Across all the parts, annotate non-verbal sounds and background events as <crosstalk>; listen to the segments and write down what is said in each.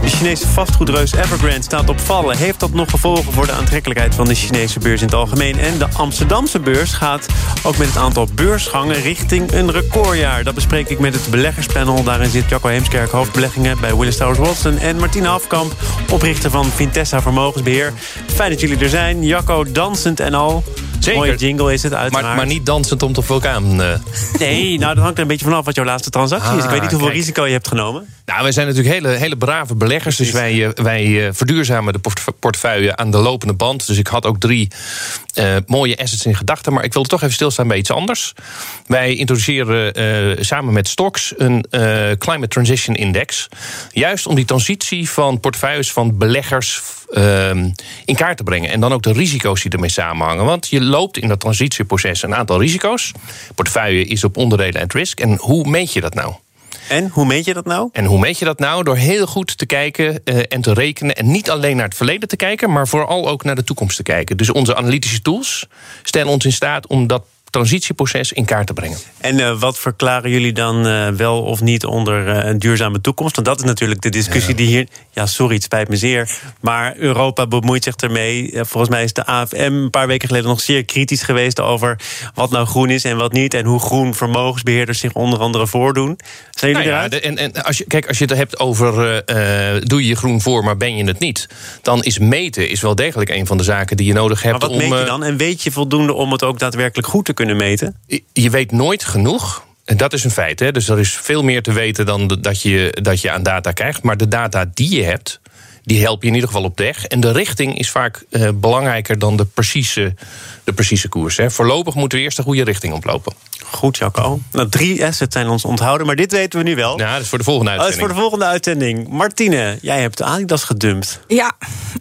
De Chinese vastgoedreus Evergrande staat op vallen. Heeft dat nog gevolgen voor de aantrekkelijkheid van de Chinese beurs in het algemeen? En de Amsterdamse beurs gaat ook met het aantal beursgangen richting een recordjaar. Dat bespreek ik met het beleggerspanel. Daarin zit Jacco Heemskerk, hoofdbeleggingen bij Willis Towers Watson... en Martine Afkamp, oprichter van Vintessa Vermogensbeheer. Fijn dat jullie er zijn. Jacco, dansend en al. Zeker. Mooie jingle is het, uiteraard. Maar, maar niet dansend om de vulkaan. eh. Nee, nou, dat hangt er een beetje vanaf wat jouw laatste transactie is. Ik Ah, weet niet hoeveel kijk. risico je hebt genomen. Nou, wij zijn natuurlijk hele, hele brave beleggers. Dus wij, eh, wij eh, verduurzamen de port- portefeuille aan de lopende band. Dus ik had ook drie mooie assets in gedachten. Maar ik wilde toch even stilstaan bij iets anders. Wij introduceren samen met Stocks een Climate Transition Index. Juist om die transitie van portefeuilles van beleggers ehm, in kaart te brengen. En dan ook de risico's die ermee samenhangen. Want je loopt in dat transitieproces een aantal risico's. Portefeuille is op onderdelen at risk. En hoe meet je dat nou? En, hoe meet je dat nou? En hoe meet je dat nou? Door heel goed te kijken eh, en te rekenen. En niet alleen naar het verleden te kijken, maar vooral ook naar de toekomst te kijken. Dus onze analytische tools stellen ons in staat om dat transitieproces in kaart te brengen. En eh, wat verklaren jullie dan eh, wel of niet onder eh, een duurzame toekomst? Want dat is natuurlijk de discussie die hier. Ja, sorry, het spijt me zeer. Maar Europa bemoeit zich ermee. Volgens mij is de AFM een paar weken geleden nog zeer kritisch geweest over wat nou groen is en wat niet. En hoe groen vermogensbeheerders zich onder andere voordoen. Zijn jullie Nou ja, eruit? de- en, en als je, kijk, als je het hebt over doe je je groen voor, maar ben je het niet, dan is meten is wel degelijk een van de zaken die je nodig hebt Maar wat om. meet je dan? En weet je voldoende om het ook daadwerkelijk goed te kunnen meten? je weet nooit genoeg. En dat is een feit. Hè? Dus er is veel meer te weten dan dat je, dat je aan data krijgt. Maar de data die je hebt, die help je in ieder geval op de weg. En de richting is vaak eh, belangrijker dan de precieze, de precieze koers. Hè? Voorlopig moeten we eerst de goede richting oplopen. Goed, Jacco. Nou, drie assets zijn ons onthouden, maar dit weten we nu wel. Ja, dat is voor de volgende Oh, dat is uitzending. voor de volgende uitzending. Martine, jij hebt de Adidas gedumpt. Ja,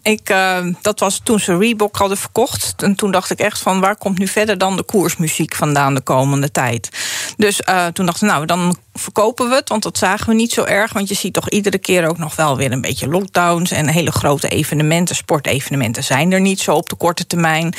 ik, eh, dat was toen ze Reebok hadden verkocht. En toen dacht ik echt van waar komt nu verder dan de koersmuziek vandaan de komende tijd. Dus eh, toen dachten we, nou, dan verkopen we het. Want dat zagen we niet zo erg. Want je ziet toch iedere keer ook nog wel weer een beetje lockdowns. En hele grote evenementen, sportevenementen zijn er niet zo op de korte termijn.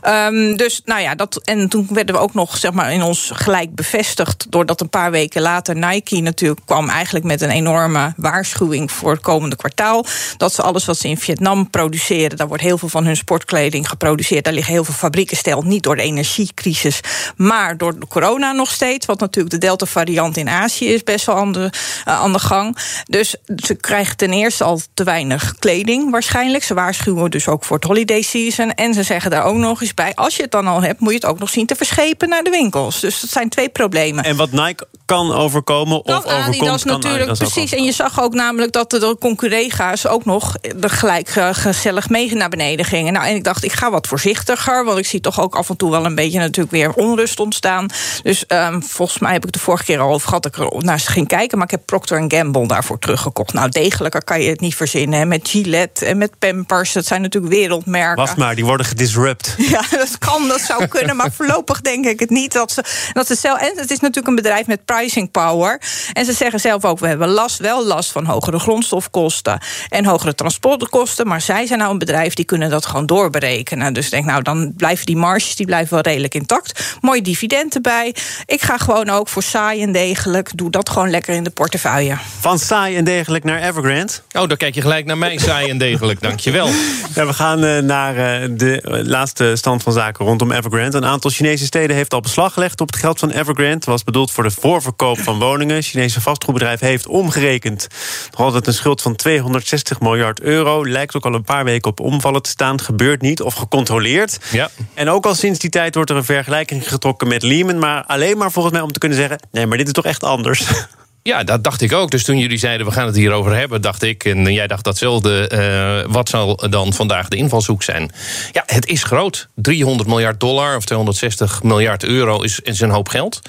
Ehm, dus nou ja, dat, en toen werden we ook nog zeg maar, in ons gelijk bevestigd. Doordat een paar weken later Nike natuurlijk kwam eigenlijk met een enorme waarschuwing voor het komende kwartaal. Dat ze alles wat ze in Vietnam produceren, daar wordt heel veel van hun sportkleding geproduceerd. Daar liggen heel veel fabrieken stil. Niet door de energiecrisis, maar door de corona nog steeds. Wat natuurlijk de Delta-variant in Azië is best wel aan de, eh, aan de gang. Dus ze krijgen ten eerste al te weinig kleding waarschijnlijk. Ze waarschuwen dus ook voor het holiday season. En ze zeggen daar ook nog eens bij: als je het dan al hebt, moet je het ook nog zien te verschepen naar de winkels. Dus dat zijn twee problemen. En wat Nike kan overkomen of Kan overkomt, Adidas kan natuurlijk, Adidas precies. En je zag ook namelijk dat de conculega's ook nog gelijk eh, gezellig mee naar beneden gingen. Nou, en ik dacht, ik ga wat voorzichtiger, want ik zie toch ook af en toe wel een beetje natuurlijk weer onrust ontstaan. Dus ehm, volgens mij heb ik de vorige keer al over gehad ik er naar ze ging kijken, maar ik heb Procter Gamble daarvoor teruggekocht. Nou, degelijker kan je het niet verzinnen. Hè. Met Gillette en met Pampers, dat zijn natuurlijk wereldmerken. Wacht maar, die worden gedisrupt. <laughs> Ja, dat kan, dat zou kunnen, maar voorlopig denk ik het niet. Dat ze, dat ze zelf, en het is natuurlijk een bedrijf met pricing power. En ze zeggen zelf ook, we hebben last, wel last van hogere grondstofkosten en hogere transportkosten. Maar zij zijn nou een bedrijf die kunnen dat gewoon doorberekenen. Dus ik denk, nou, dan blijven die marges die blijven wel redelijk intact. Mooi dividend erbij. Ik ga gewoon ook voor saai en degelijk, doe dat gewoon lekker in de portefeuille. Van saai en degelijk naar Evergrande. Oh, dan kijk je gelijk naar mij, saai en degelijk. Dankjewel. Ja, we gaan eh, naar eh, de laatste stand van zaken rondom Evergrande. Een aantal Chinese steden heeft al beslag gelegd op het geld van Evergrande. Het was bedoeld voor de voorverkoop van woningen. Het Chinese vastgoedbedrijf heeft omgerekend nog altijd een schuld van 260 miljard euro. Lijkt ook al een paar weken op omvallen te staan. Gebeurt niet of gecontroleerd. Ja. En ook al sinds die tijd wordt er een vergelijking getrokken met Lehman. Maar alleen maar volgens mij om te kunnen zeggen: nee, maar dit is toch echt anders. <laughs> Ja, dat dacht ik ook. Dus toen jullie zeiden we gaan het hierover hebben, dacht ik, en jij dacht datzelfde, eh, wat zal dan vandaag de invalshoek zijn? Ja, het is groot. 300 miljard dollar of 260 miljard euro is, is een hoop geld.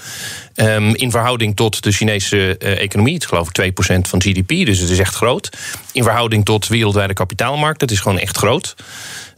Ehm, in verhouding tot de Chinese eh, economie, het is geloof ik 2% van GDP, dus het is echt groot. In verhouding tot wereldwijde kapitaalmarkt, het is gewoon echt groot.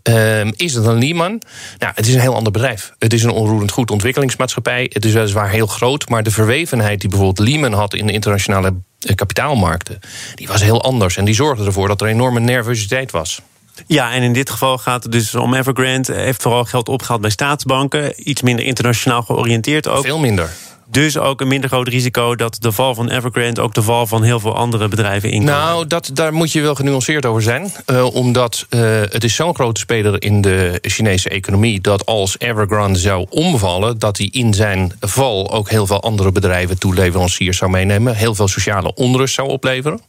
Ehm, is het een Lehman? Nou, het is een heel ander bedrijf. Het is een onroerend goed ontwikkelingsmaatschappij. Het is weliswaar heel groot, maar de verwevenheid die bijvoorbeeld Lehman had in de internationale eh, kapitaalmarkten, die was heel anders. En die zorgde ervoor dat er enorme nervositeit was. Ja, en in dit geval gaat het dus om Evergrande. Heeft vooral geld opgehaald bij staatsbanken. Iets minder internationaal georiënteerd ook. Veel minder. Dus ook een minder groot risico dat de val van Evergrande ook de val van heel veel andere bedrijven in Nou, dat, daar moet je wel genuanceerd over zijn. Uh, omdat uh, het is zo'n grote speler in de Chinese economie dat als Evergrande zou omvallen, dat hij in zijn val ook heel veel andere bedrijven, toeleveranciers zou meenemen. Heel veel sociale onrust zou opleveren.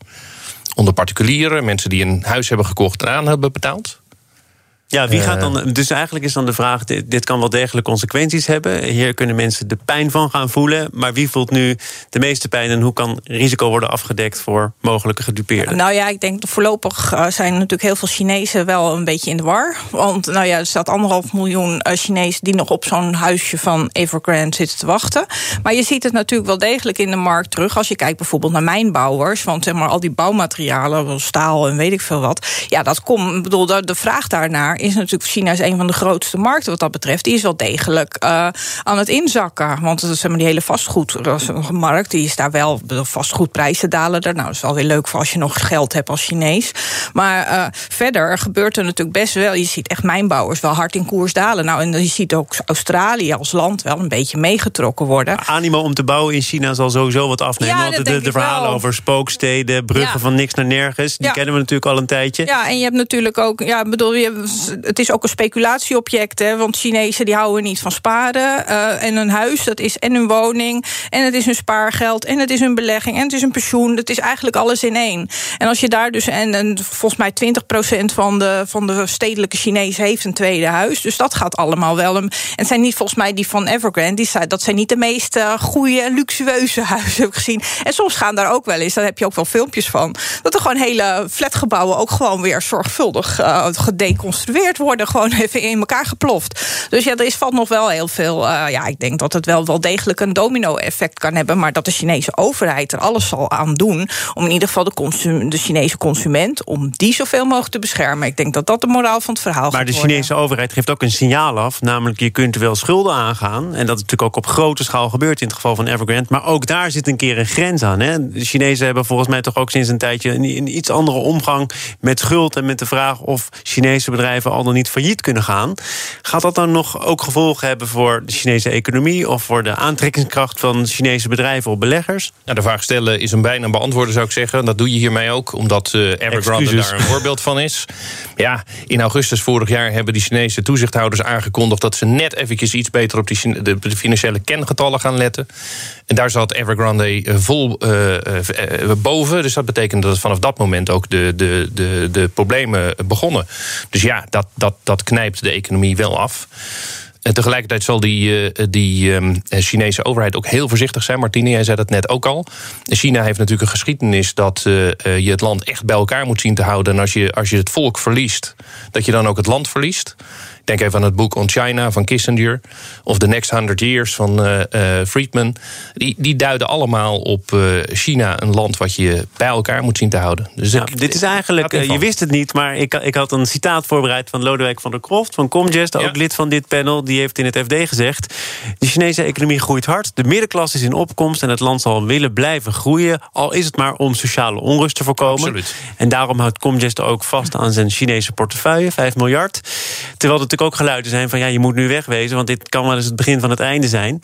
Onder particulieren, mensen die een huis hebben gekocht en aan hebben betaald. Ja, wie gaat dan. Dus eigenlijk is dan de vraag: dit, dit, kan wel degelijk consequenties hebben. Hier kunnen mensen de pijn van gaan voelen. Maar wie voelt nu de meeste pijn en hoe kan risico worden afgedekt voor mogelijke gedupeerden? Nou ja, ik denk voorlopig uh, zijn natuurlijk heel veel Chinezen wel een beetje in de war. Want nou ja, er staat anderhalf miljoen uh, Chinezen die nog op zo'n huisje van Evergrande zitten te wachten. Maar je ziet het natuurlijk wel degelijk in de markt terug. Als je kijkt bijvoorbeeld naar mijnbouwers. Want zeg maar, al die bouwmaterialen, staal en weet ik veel wat. Ja, dat komt. bedoel, de, de vraag daarnaar is natuurlijk China is een van de grootste markten wat dat betreft. Die is wel degelijk uh, aan het inzakken. Want zeg maar, die hele vastgoedmarkt, die is daar wel. Vastgoedprijzen dalen er. Nou, dat is wel weer leuk voor als je nog geld hebt als Chinees. Maar uh, verder gebeurt er natuurlijk best wel. Je ziet echt mijnbouwers wel hard in koers dalen. Nou, en je ziet ook Australië als land wel een beetje meegetrokken worden. Animo om te bouwen in China zal sowieso wat afnemen. Ja, want de, de verhalen wel. over spooksteden, bruggen ja. van niks naar nergens, die ja. kennen we natuurlijk al een tijdje. Ja, en je hebt natuurlijk ook. Ja, bedoel, je, het is ook een speculatieobject. Hè, want Chinezen die houden niet van sparen. Uh, en een huis, dat is en hun woning. En het is hun spaargeld. En het is hun belegging. En het is een pensioen. Het is eigenlijk alles in één. En als je daar dus. En, en volgens mij 20% van de, van de stedelijke Chinezen heeft een tweede huis. Dus dat gaat allemaal wel. En het zijn niet volgens mij die van Evergrande. Die zijn, dat zijn niet de meest uh, goede en luxueuze huizen, heb ik gezien. En soms gaan daar ook wel eens. Daar heb je ook wel filmpjes van. Dat er gewoon hele flatgebouwen ook gewoon weer zorgvuldig uh, gedeconstrueerd worden. Gewoon even in elkaar geploft. Dus ja, er is, valt nog wel heel veel. Uh, ja, ik denk dat het wel, wel degelijk een domino-effect kan hebben. Maar dat de Chinese overheid er alles zal aan doen. om in ieder geval de, consum, de Chinese consument. om die zoveel mogelijk te beschermen. Ik denk dat dat de moraal van het verhaal maar is. Maar de Chinese overheid geeft ook een signaal af. Namelijk, je kunt wel schulden aangaan. En dat is natuurlijk ook op grote schaal gebeurt in het geval van Evergrande. Maar ook daar zit een keer een grens aan. Hè? De Chinezen hebben volgens mij toch ook sinds een tijdje. een, een iets andere omgang met schuld. en met de vraag of Chinese bedrijven al dan niet failliet kunnen gaan. Gaat dat dan nog ook gevolgen hebben voor de Chinese economie of voor de aantrekkingskracht van Chinese bedrijven of beleggers? Nou, de vraag stellen is een bijna beantwoorden, zou ik zeggen. Dat doe je hiermee ook, omdat uh, Evergrande daar een voorbeeld van is. Ja, in augustus vorig jaar hebben die Chinese toezichthouders aangekondigd dat ze net eventjes iets beter op die, de, de financiële kengetallen gaan letten. En daar zat Evergrande uh, vol uh, boven. Dus dat betekent dat vanaf dat moment ook de, de, de, de problemen begonnen. Dus ja, dat, dat, dat knijpt de economie wel af. En tegelijkertijd zal die, die um, Chinese overheid ook heel voorzichtig zijn. Martine, jij zei dat net ook al. China heeft natuurlijk een geschiedenis dat uh, je het land echt bij elkaar moet zien te houden. En als je, als je het volk verliest, dat je dan ook het land verliest. Denk even aan het boek On China van Kissinger. Of The Next 100 Years van uh, uh, Friedman. Die, die duiden allemaal op uh, China, een land wat je bij elkaar moet zien te houden. Dus ik, dit is eigenlijk, je wist het niet, maar ik, ik had een citaat voorbereid van Lodewijk van der Kroft van Comgest, ook ja. lid van dit panel. Die heeft in het FD gezegd: De Chinese economie groeit hard, de middenklasse is in opkomst en het land zal willen blijven groeien, al is het maar om sociale onrust te voorkomen. Absoluut. En daarom houdt Comgest ook vast aan zijn Chinese portefeuille, 5 miljard. Terwijl het ook geluiden zijn van ja, je moet nu wegwezen, want dit kan wel eens het begin van het einde zijn.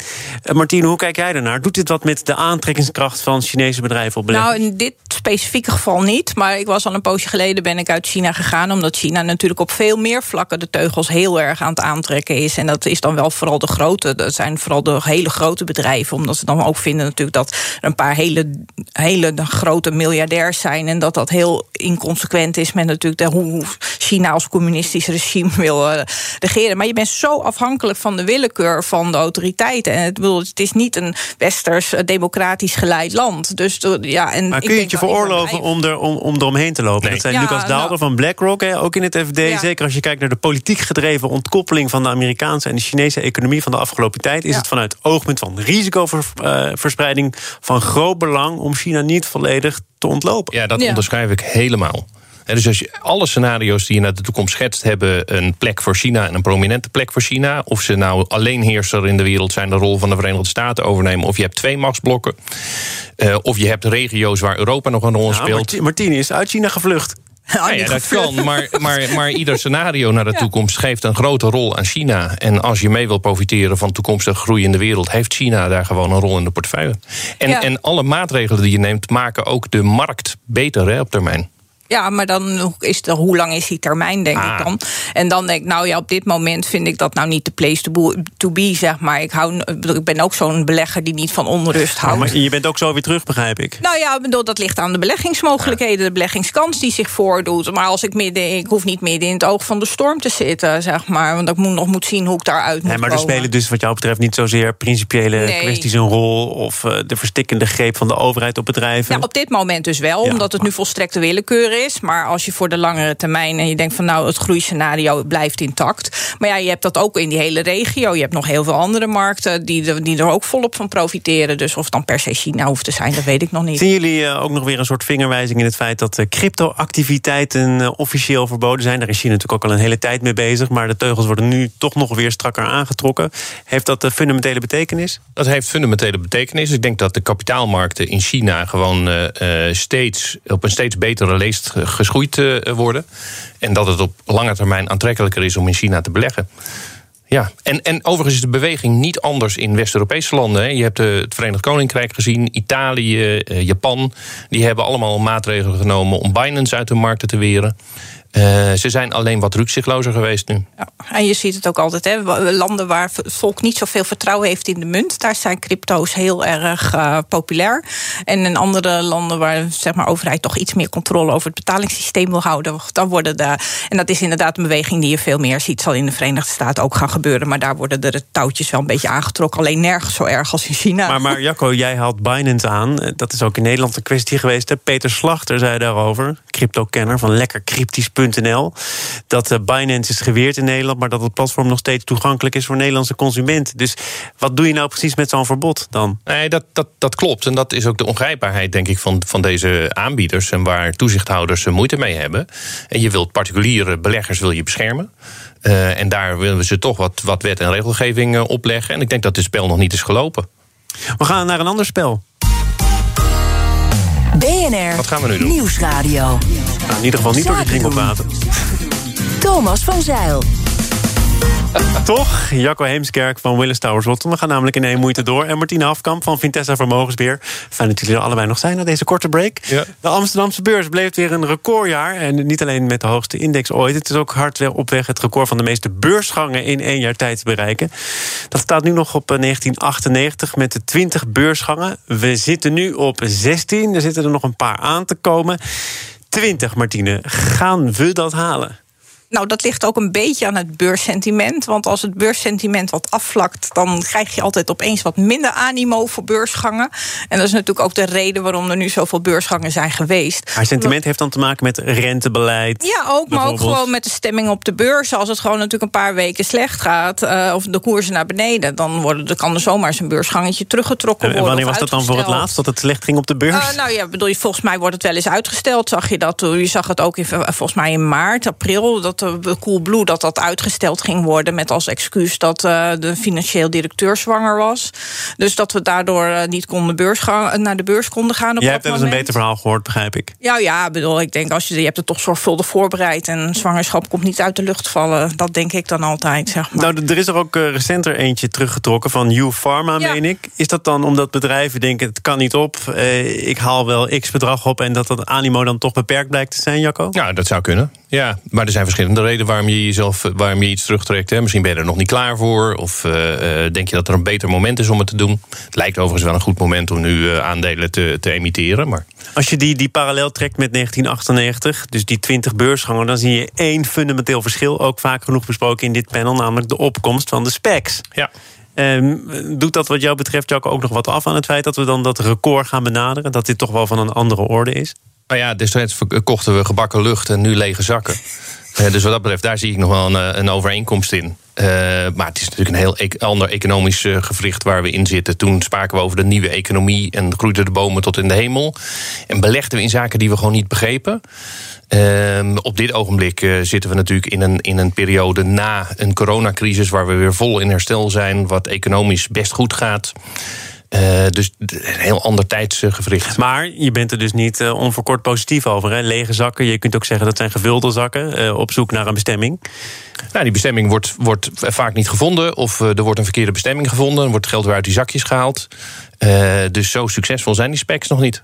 Uh, Martine, hoe kijk jij daarnaar? Doet dit wat met de aantrekkingskracht van Chinese bedrijven op Nou, in dit specifieke geval niet. Maar ik was al een poosje geleden ben ik uit China gegaan, omdat China natuurlijk op veel meer vlakken de teugels heel erg aan het aantrekken is. En dat is dan wel vooral de grote, dat zijn vooral de hele grote bedrijven, omdat ze dan ook vinden natuurlijk dat er een paar hele, hele grote miljardairs zijn en dat dat heel inconsequent is met natuurlijk de, hoe China als communistisch regime wil uh, regeren. Maar je bent zo afhankelijk van de willekeur van de autoriteiten. En het, bedoel, het is niet een westers democratisch geleid land. Dus ja, en maar kun je het je veroorloven om, er, om, om eromheen te lopen? Nee. Dat zijn ja, Lucas Daalder nou, van BlackRock, hè, ook in het FD. Ja. Zeker als je kijkt naar de politiek gedreven ontkoppeling van de Amerikaanse en de Chinese economie van de afgelopen tijd. Is ja. het vanuit oogpunt van risicoverspreiding van groot belang om China niet volledig te ontlopen? Ja, dat onderschrijf ik helemaal. Dus als je, alle scenario's die je naar de toekomst schetst... hebben een plek voor China en een prominente plek voor China. Of ze nou alleenheerser in de wereld zijn... de rol van de Verenigde Staten overnemen... of je hebt twee machtsblokken. Uh, of je hebt regio's waar Europa nog een rol nou, speelt. Martini is uit China gevlucht. <laughs> Ja, ja, dat kan, maar, maar, maar ieder scenario naar de toekomst geeft een grote rol aan China. En als je mee wil profiteren van toekomstige groei in de wereld, heeft China daar gewoon een rol in de portefeuille. En, en alle maatregelen die je neemt, maken ook de markt beter hè, op termijn. Ja, maar dan is de, hoe lang is die termijn, denk ik ah. dan? En dan denk ik, nou ja, op dit moment vind ik dat nou niet de place to, be, zeg maar. Ik, hou, ik ben ook zo'n belegger die niet van onrust houdt. maar je bent ook zo weer terug, begrijp ik. Nou ja, bedoel, dat ligt aan de beleggingsmogelijkheden, de beleggingskans die zich voordoet. Maar als ik midden, ik hoef niet midden in het oog van de storm te zitten, zeg maar. Want ik moet nog moet zien hoe ik daaruit moet nee, maar er spelen dus wat jou betreft niet zozeer principiële kwesties een rol... of uh, de verstikkende greep van de overheid op bedrijven? Ja, op dit moment dus wel, omdat het nu volstrekte willekeur is. Maar als je voor de langere termijn en je denkt van nou, het groeiscenario blijft intact. Maar ja, je hebt dat ook in die hele regio. Je hebt nog heel veel andere markten die, die er ook volop van profiteren. Dus of het dan per se China hoeft te zijn, dat weet ik nog niet. Zien jullie eh, ook nog weer een soort vingerwijzing in het feit dat crypto-activiteiten eh, officieel verboden zijn? Daar is China natuurlijk ook al een hele tijd mee bezig. Maar de teugels worden nu toch nog weer strakker aangetrokken. Heeft dat fundamentele betekenis? Dat heeft fundamentele betekenis. Ik denk dat de kapitaalmarkten in China gewoon uh, steeds op een steeds betere leest geschoeid eh, worden. En dat het op lange termijn aantrekkelijker is om in China te beleggen. Ja, en, en overigens is de beweging niet anders in West-Europese landen. Je hebt eh, het Verenigd Koninkrijk gezien, Italië, eh, Japan. Die hebben allemaal maatregelen genomen om Binance uit de markten te weren. Uh, ze zijn alleen wat rukzichtlozer geweest nu. Ja, en je ziet het ook altijd, hè, landen waar het volk niet zoveel vertrouwen heeft in de munt, daar zijn crypto's heel erg uh, populair. En in andere landen waar zeg maar, overheid toch iets meer controle over het betalingssysteem wil houden, dan worden de. En dat is inderdaad een beweging die je veel meer ziet, zal in de Verenigde Staten ook gaan gebeuren. Maar daar worden de touwtjes wel een beetje aangetrokken. Alleen nergens zo erg als in China. Maar, maar Jacco, jij haalt Binance aan. Dat is ook in Nederland een kwestie geweest. Hè? Peter Slachter zei daarover, crypto-kenner van lekker cryptisch dat uh, Binance is geweerd in Nederland, maar dat het platform nog steeds toegankelijk is voor Nederlandse consumenten. Dus wat doe je nou precies met zo'n verbod dan? Nee, dat, dat, dat klopt. En dat is ook de ongrijpbaarheid, denk ik, van, van deze aanbieders en waar toezichthouders moeite mee hebben. En je wilt particuliere beleggers wil je beschermen. Uh, en daar willen we ze toch wat, wat wet en regelgeving opleggen. En ik denk dat het spel nog niet is gelopen. We gaan naar een ander spel. BNR. Wat gaan we nu doen? Nieuwsradio. Nou, in ieder geval niet door die drinkwater. Thomas van Zeil. Toch? Jacco Heemskerk van Willis Towers Watson. We gaan namelijk in één moeite door. En Martine Hafkamp van Vintessa Vermogensbeheer. Fijn dat jullie er allebei nog zijn na deze korte break. Ja. De Amsterdamse beurs bleef weer een recordjaar. En niet alleen met de hoogste index ooit. Het is ook hard op weg het record van de meeste beursgangen in één jaar tijd te bereiken. Dat staat nu nog op 1998 eh, met de 20 beursgangen. We zitten nu op 16. Er zitten er nog een paar aan te komen. 20, Martine. Gaan we dat halen? Nou, dat ligt ook een beetje aan het beurssentiment. Want als het beurssentiment wat afvlakt, dan krijg je altijd opeens wat minder animo voor beursgangen. En dat is natuurlijk ook de reden waarom er nu zoveel beursgangen zijn geweest. Maar sentiment heeft dan te maken met rentebeleid. Ja, ook, maar ook gewoon met de stemming op de beurs. Als het gewoon natuurlijk een paar weken slecht gaat, uh, of de koersen naar beneden, dan worden, dan kan er zomaar eens een beursgangetje teruggetrokken worden. En wanneer was dat dan voor het laatst dat het slecht ging op de beurs? Uh, nou ja, bedoel je, volgens mij wordt het wel eens uitgesteld. Zag je dat? Je zag het ook in, volgens mij in maart, april. Dat de Coolblue dat dat uitgesteld ging worden met als excuus dat uh, de financieel directeur zwanger was. Dus dat we daardoor uh, niet konden beurs gaan, naar de beurs konden gaan. Op Jij hebt wel eens een beter verhaal gehoord, begrijp ik. Ja, ja, bedoel, ik denk als je, je hebt het toch zorgvuldig voorbereid en zwangerschap komt niet uit de lucht vallen. Dat denk ik dan altijd. Zeg maar. Nou, er is er ook uh, recenter eentje teruggetrokken van U Pharma, meen ik. Is dat dan omdat bedrijven denken het kan niet op, ik haal wel x bedrag op en dat dat animo dan toch beperkt blijkt te zijn, Jacco? Ja, dat zou kunnen. Ja, maar er zijn verschillende redenen waarom je jezelf waarom je iets terugtrekt. Hè. Misschien ben je er nog niet klaar voor. Of uh, denk je dat er een beter moment is om het te doen. Het lijkt overigens wel een goed moment om nu uh, aandelen te, te emitteren. Maar... Als je die, die parallel trekt met 1998, dus die 20 beursgangen, dan zie je één fundamenteel verschil. Ook vaak genoeg besproken in dit panel, namelijk de opkomst van de specs. Ja. Um, doet dat wat jou betreft Jacco, ook nog wat af aan het feit dat we dan dat record gaan benaderen? Dat dit toch wel van een andere orde is? Nou ja, destijds kochten we gebakken lucht en nu lege zakken. <laughs> Eh, dus wat dat betreft, daar zie ik nog wel een, eh, een overeenkomst in. Eh, maar het is natuurlijk een heel e- ander economisch eh, gewricht waar we in zitten. Toen spraken we over de nieuwe economie en groeiden de bomen tot in de hemel. En belegden we in zaken die we gewoon niet begrepen. Ehm, op dit ogenblik eh, zitten we natuurlijk in een, in een periode na een coronacrisis... waar we weer vol in herstel zijn, wat economisch best goed gaat. Eh, dus een heel ander tijdsgewricht. Maar je bent er dus niet eh, onverkort positief over. Hè? Lege zakken, je kunt ook zeggen dat zijn gevulde zakken... eh, op zoek naar een bestemming. Nou, die bestemming wordt, wordt vaak niet gevonden. Of er wordt een verkeerde bestemming gevonden. Dan wordt het geld weer uit die zakjes gehaald. Eh, dus zo succesvol zijn die specs nog niet.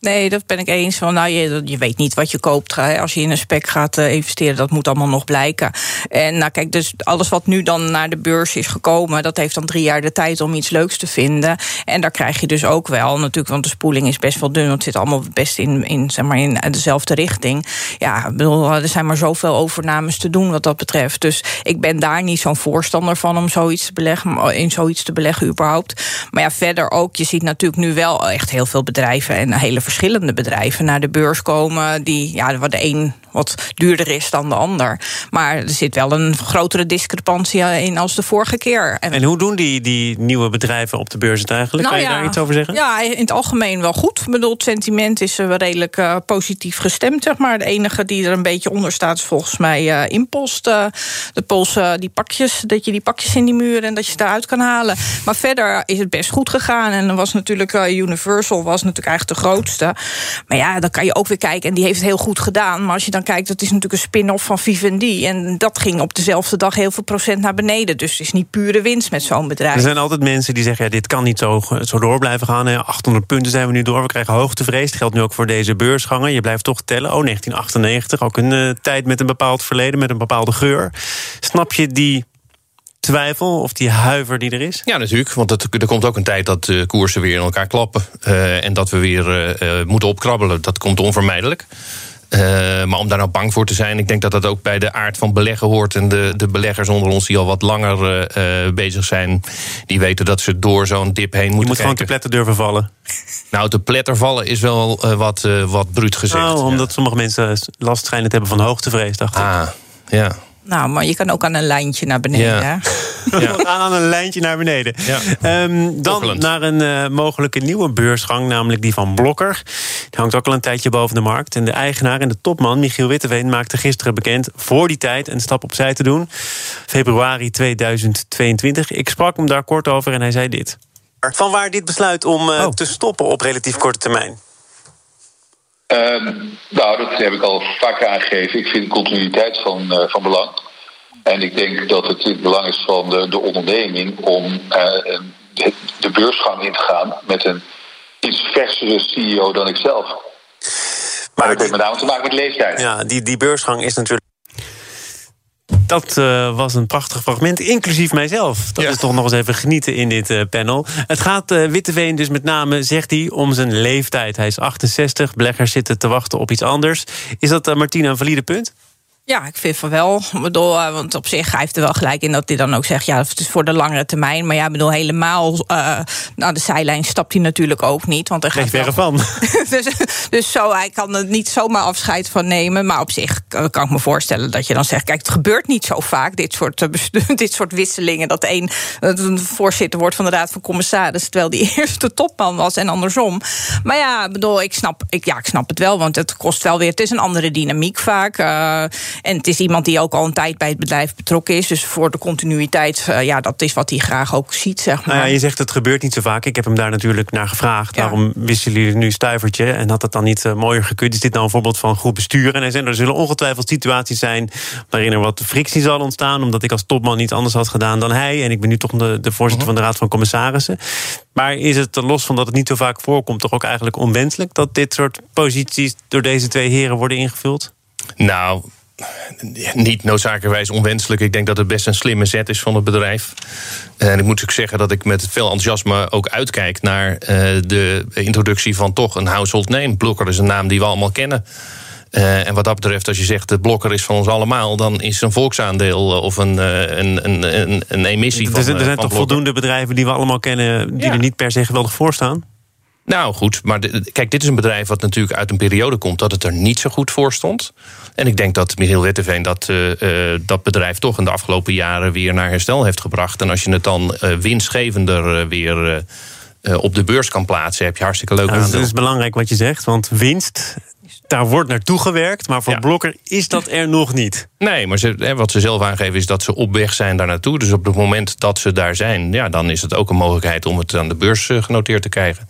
Nee, dat ben ik eens. Van, nou, je, je weet niet wat je koopt. Hè. Als je in een spec gaat eh, investeren, dat moet allemaal nog blijken. En nou, kijk, dus alles wat nu dan naar de beurs is gekomen, dat heeft dan drie jaar de tijd om iets leuks te vinden. En daar krijg je dus ook wel, natuurlijk, want de spoeling is best wel dun. Het zit allemaal best in, in, zeg maar, in dezelfde richting. Ja, bedoel, er zijn maar zoveel overnames te doen wat dat betreft. Dus ik ben daar niet zo'n voorstander van om zoiets te beleggen, in zoiets te beleggen überhaupt. Maar ja, verder ook, je ziet natuurlijk nu wel echt heel veel bedrijven en hele verschillende bedrijven naar de beurs komen. Die, ja, waar de een wat duurder is dan de ander. Maar er zit wel een grotere discrepantie in als de vorige keer. En hoe doen die, die nieuwe bedrijven op de beurs het eigenlijk? Nou kan je ja, daar iets over zeggen? Ja, in het algemeen wel goed. Ik bedoel, het sentiment is eh, redelijk eh, positief gestemd, zeg maar. De enige die er een beetje onder staat is volgens mij eh, Impost. de Poolse, die pakjes, dat je die pakjes in die muren en dat je het eruit kan halen. Maar verder is het best goed gegaan. En dan was natuurlijk Universal was natuurlijk eigenlijk de grootste. Maar ja, dan kan je ook weer kijken. En die heeft het heel goed gedaan. Maar als je dan kijkt, dat is natuurlijk een spin-off van Vivendi. En dat ging op dezelfde dag heel veel procent naar beneden. Dus het is niet pure winst met zo'n bedrijf. Er zijn altijd mensen die zeggen, ja, dit kan niet zo, zo door blijven gaan. hè. 800 punten zijn we nu door, we krijgen hoogtevrees. Dat geldt nu ook voor deze beursgangen. Je blijft toch tellen. Oh, 1998, ook een eh, tijd met een bepaald verleden, met een bepaalde geur. Snap je die twijfel of die huiver die er is? Ja, natuurlijk. Want het, er komt ook een tijd dat de koersen weer in elkaar klappen. eh, en dat we weer eh, eh, moeten opkrabbelen. Dat komt onvermijdelijk. Eh, maar om daar nou bang voor te zijn, ik denk dat dat ook bij de aard van beleggen hoort. En de, de beleggers onder ons die al wat langer eh, eh, bezig zijn, die weten dat ze door zo'n dip heen Je moeten moet gewoon te pletten durven vallen. Nou, te pletter vallen is wel wat, wat bruut gezegd. Ja. omdat sommige mensen last schijnen te hebben van hoogtevrees, dacht ik. Ah, ja. Nou, maar je kan ook aan een lijntje naar beneden. Ja. gaan aan een lijntje naar beneden. Ja. Ehm, dan naar een eh, mogelijke nieuwe beursgang, namelijk die van Blokker. Die hangt ook al een tijdje boven de markt. En de eigenaar en de topman, Michiel Witteveen, maakte gisteren bekend... voor die tijd een stap opzij te doen. Februari 2022. Ik sprak hem daar kort over en hij zei dit. Van waar dit besluit om eh, Oh. te stoppen op relatief korte termijn? Ehm, nou, dat heb ik al vaker aangegeven. Ik vind continuïteit van, eh, van belang. En ik denk dat het in het belang is van de, de onderneming om eh, de, de beursgang in te gaan met een iets versere CEO dan ikzelf. Maar dat heeft met name te maken met leeftijd. Ja, die, die beursgang is natuurlijk. Dat eh, was een prachtig fragment, inclusief mijzelf. Dat Ja. is toch nog eens even genieten in dit eh, panel. Het gaat eh, Witteveen dus met name, zegt hij, om zijn leeftijd. Hij is 68, beleggers zitten te wachten op iets anders. Is dat, Martina, een valide punt? Ja, ik vind van wel. Ik bedoel, eh, want op zich hij heeft er wel gelijk in dat hij dan ook zegt... ja, het is voor de langere termijn. Maar ja, ik bedoel, helemaal uh, naar de zijlijn stapt hij natuurlijk ook niet. Want Geen gaat verre van. <laughs> <laughs> dus, dus zo, hij kan er niet zomaar afscheid van nemen. Maar op zich kan kan ik me voorstellen dat je dan zegt... kijk, het gebeurt niet zo vaak, dit soort, eh, <laughs> dit soort wisselingen... dat een, dat een voorzitter wordt van de Raad van Commissarissen... terwijl die eerste topman was en andersom. Maar ja, ik bedoel, ik snap, ik, ja, ik snap het wel, want het kost wel weer... het is een andere dynamiek vaak. eh, en het is iemand die ook al een tijd bij het bedrijf betrokken is. Dus voor de continuïteit, eh, ja, dat is wat hij graag ook ziet, zeg maar. Nou ja, je zegt het gebeurt niet zo vaak. Ik heb hem daar natuurlijk naar gevraagd. Ja. Waarom wisselen jullie nu stuivertje? En had dat dan niet eh, mooier gekund? Is dit nou een voorbeeld van goed bestuur? En hij zei, er zullen ongetwijfeld situaties zijn... waarin er wat frictie zal ontstaan... omdat ik als topman niet anders had gedaan dan hij. En ik ben nu toch de, de voorzitter van de Raad van Commissarissen. Maar is het, los van dat het niet zo vaak voorkomt... toch ook eigenlijk onwenselijk... dat dit soort posities door deze twee heren worden ingevuld? Nou, <laughs> niet noodzakelijkerwijs onwenselijk. Ik denk dat het best een slimme zet is van het bedrijf. En ik moet ook zeggen dat ik met veel enthousiasme ook uitkijk naar eh, de introductie van toch een household name. Blokker is een naam die we allemaal kennen. Eh, en wat dat betreft, als je zegt de blokker is van ons allemaal, dan is een volksaandeel eh, of een, een, een, een, een emissie van. er, zijn- er zijn van toch Blokker. voldoende bedrijven die we allemaal kennen... die Ja. er niet per se geweldig voor staan? Nou goed, maar de- kijk, dit is een bedrijf wat natuurlijk uit een periode komt dat het er niet zo goed voor stond. En ik denk dat Michiel Witteveen dat, eh, eh, dat bedrijf toch in de afgelopen jaren weer naar herstel heeft gebracht. En als je het dan eh, winstgevender weer op de beurs kan plaatsen, heb je hartstikke leuk Nou, dat is belangrijk wat je zegt, want winst, daar wordt naartoe gewerkt. Maar voor Ja. Blokker is dat er nog niet. Nee, maar ze, wat ze zelf aangeven is dat ze op weg zijn daar naartoe. Dus op het moment dat ze daar zijn, ja, dan is het ook een mogelijkheid om het aan de beurs genoteerd te krijgen.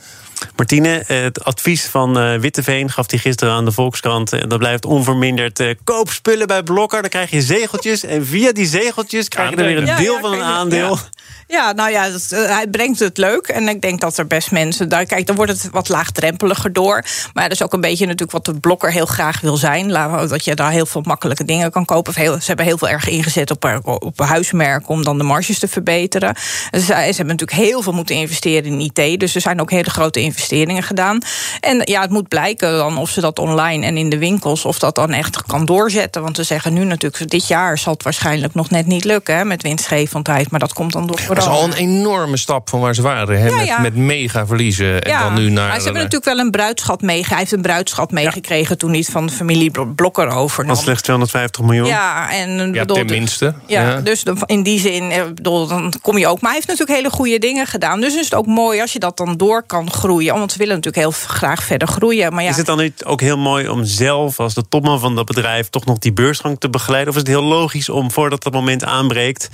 Martine, eh, het advies van eh, Witteveen gaf hij gisteren aan de Volkskrant. En dat blijft onverminderd. Eh, koop spullen bij Blokker, dan krijg je zegeltjes. En via die zegeltjes krijg je dan weer een deel ja, van een aandeel. ja. Nou ja, dat, eh, hij brengt het leuk. En ik denk dat er best mensen. Daar, kijk, dan wordt het wat laagdrempeliger door. Maar dat is ook een beetje natuurlijk wat de blokker heel graag wil zijn. Dat je daar heel veel makkelijke dingen kan kopen. Of Heel, ze hebben heel veel erg ingezet op, op huismerken om dan de marges te verbeteren. Eh, ze hebben natuurlijk heel veel moeten investeren in IT. Dus er zijn ook hele grote investeringen gedaan. En ja, het moet blijken dan of ze dat online en in de winkels, of dat dan echt kan doorzetten. Want we zeggen nu natuurlijk, dit jaar zal het waarschijnlijk nog net niet lukken hè, met winstgevendheid. Maar dat komt dan door Dat is al een enorme stap van waar ze waren. Hè? Ja, met, ja. met mega verliezen. En ja, dan nu naar. maar ze hebben eh, natuurlijk wel een bruidschat mee. Hij heeft een bruidschat meegekregen toen hij het van de familie Blo- Blokker overnam. Van slechts 250 miljoen. Ja, en ja, bedoel, tenminste. Ja, Ja. dus in die zin, eh, bedoel, dan kom je ook. Maar hij heeft natuurlijk hele goede dingen gedaan. Dus is het ook mooi als je dat dan door kan groeien. Want ze willen natuurlijk heel graag verder groeien. Maar ja, Is het dan niet ook heel mooi om zelf als de topman van dat bedrijf toch nog die beursgang te begeleiden? Of is het heel logisch om voordat dat moment aanbreekt.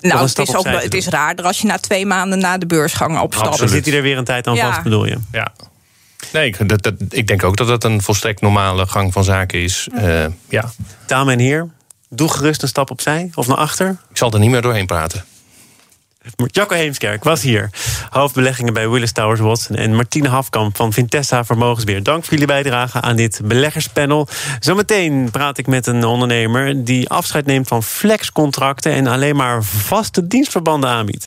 nou, een het stap is, ook, het is raarder als je na twee maanden na de beursgang opstapt. Dan zit hij er weer een tijd aan Ja. vast, bedoel je? Ja. Nee, ik, dat, dat, ik denk ook dat dat een volstrekt normale gang van zaken is. Eh, ja. Dames en heren, doe gerust een stap opzij of naar achter. Ik zal er niet meer doorheen praten. Jacco Heemskerk was hier. Hoofdbeleggingen bij Willis Towers Watson. En Martine Hafkamp van Vintessa Vermogensbeheer. Dank voor jullie bijdrage aan dit beleggerspanel. Zometeen praat ik met een ondernemer die afscheid neemt van flexcontracten... en alleen maar vaste dienstverbanden aanbiedt.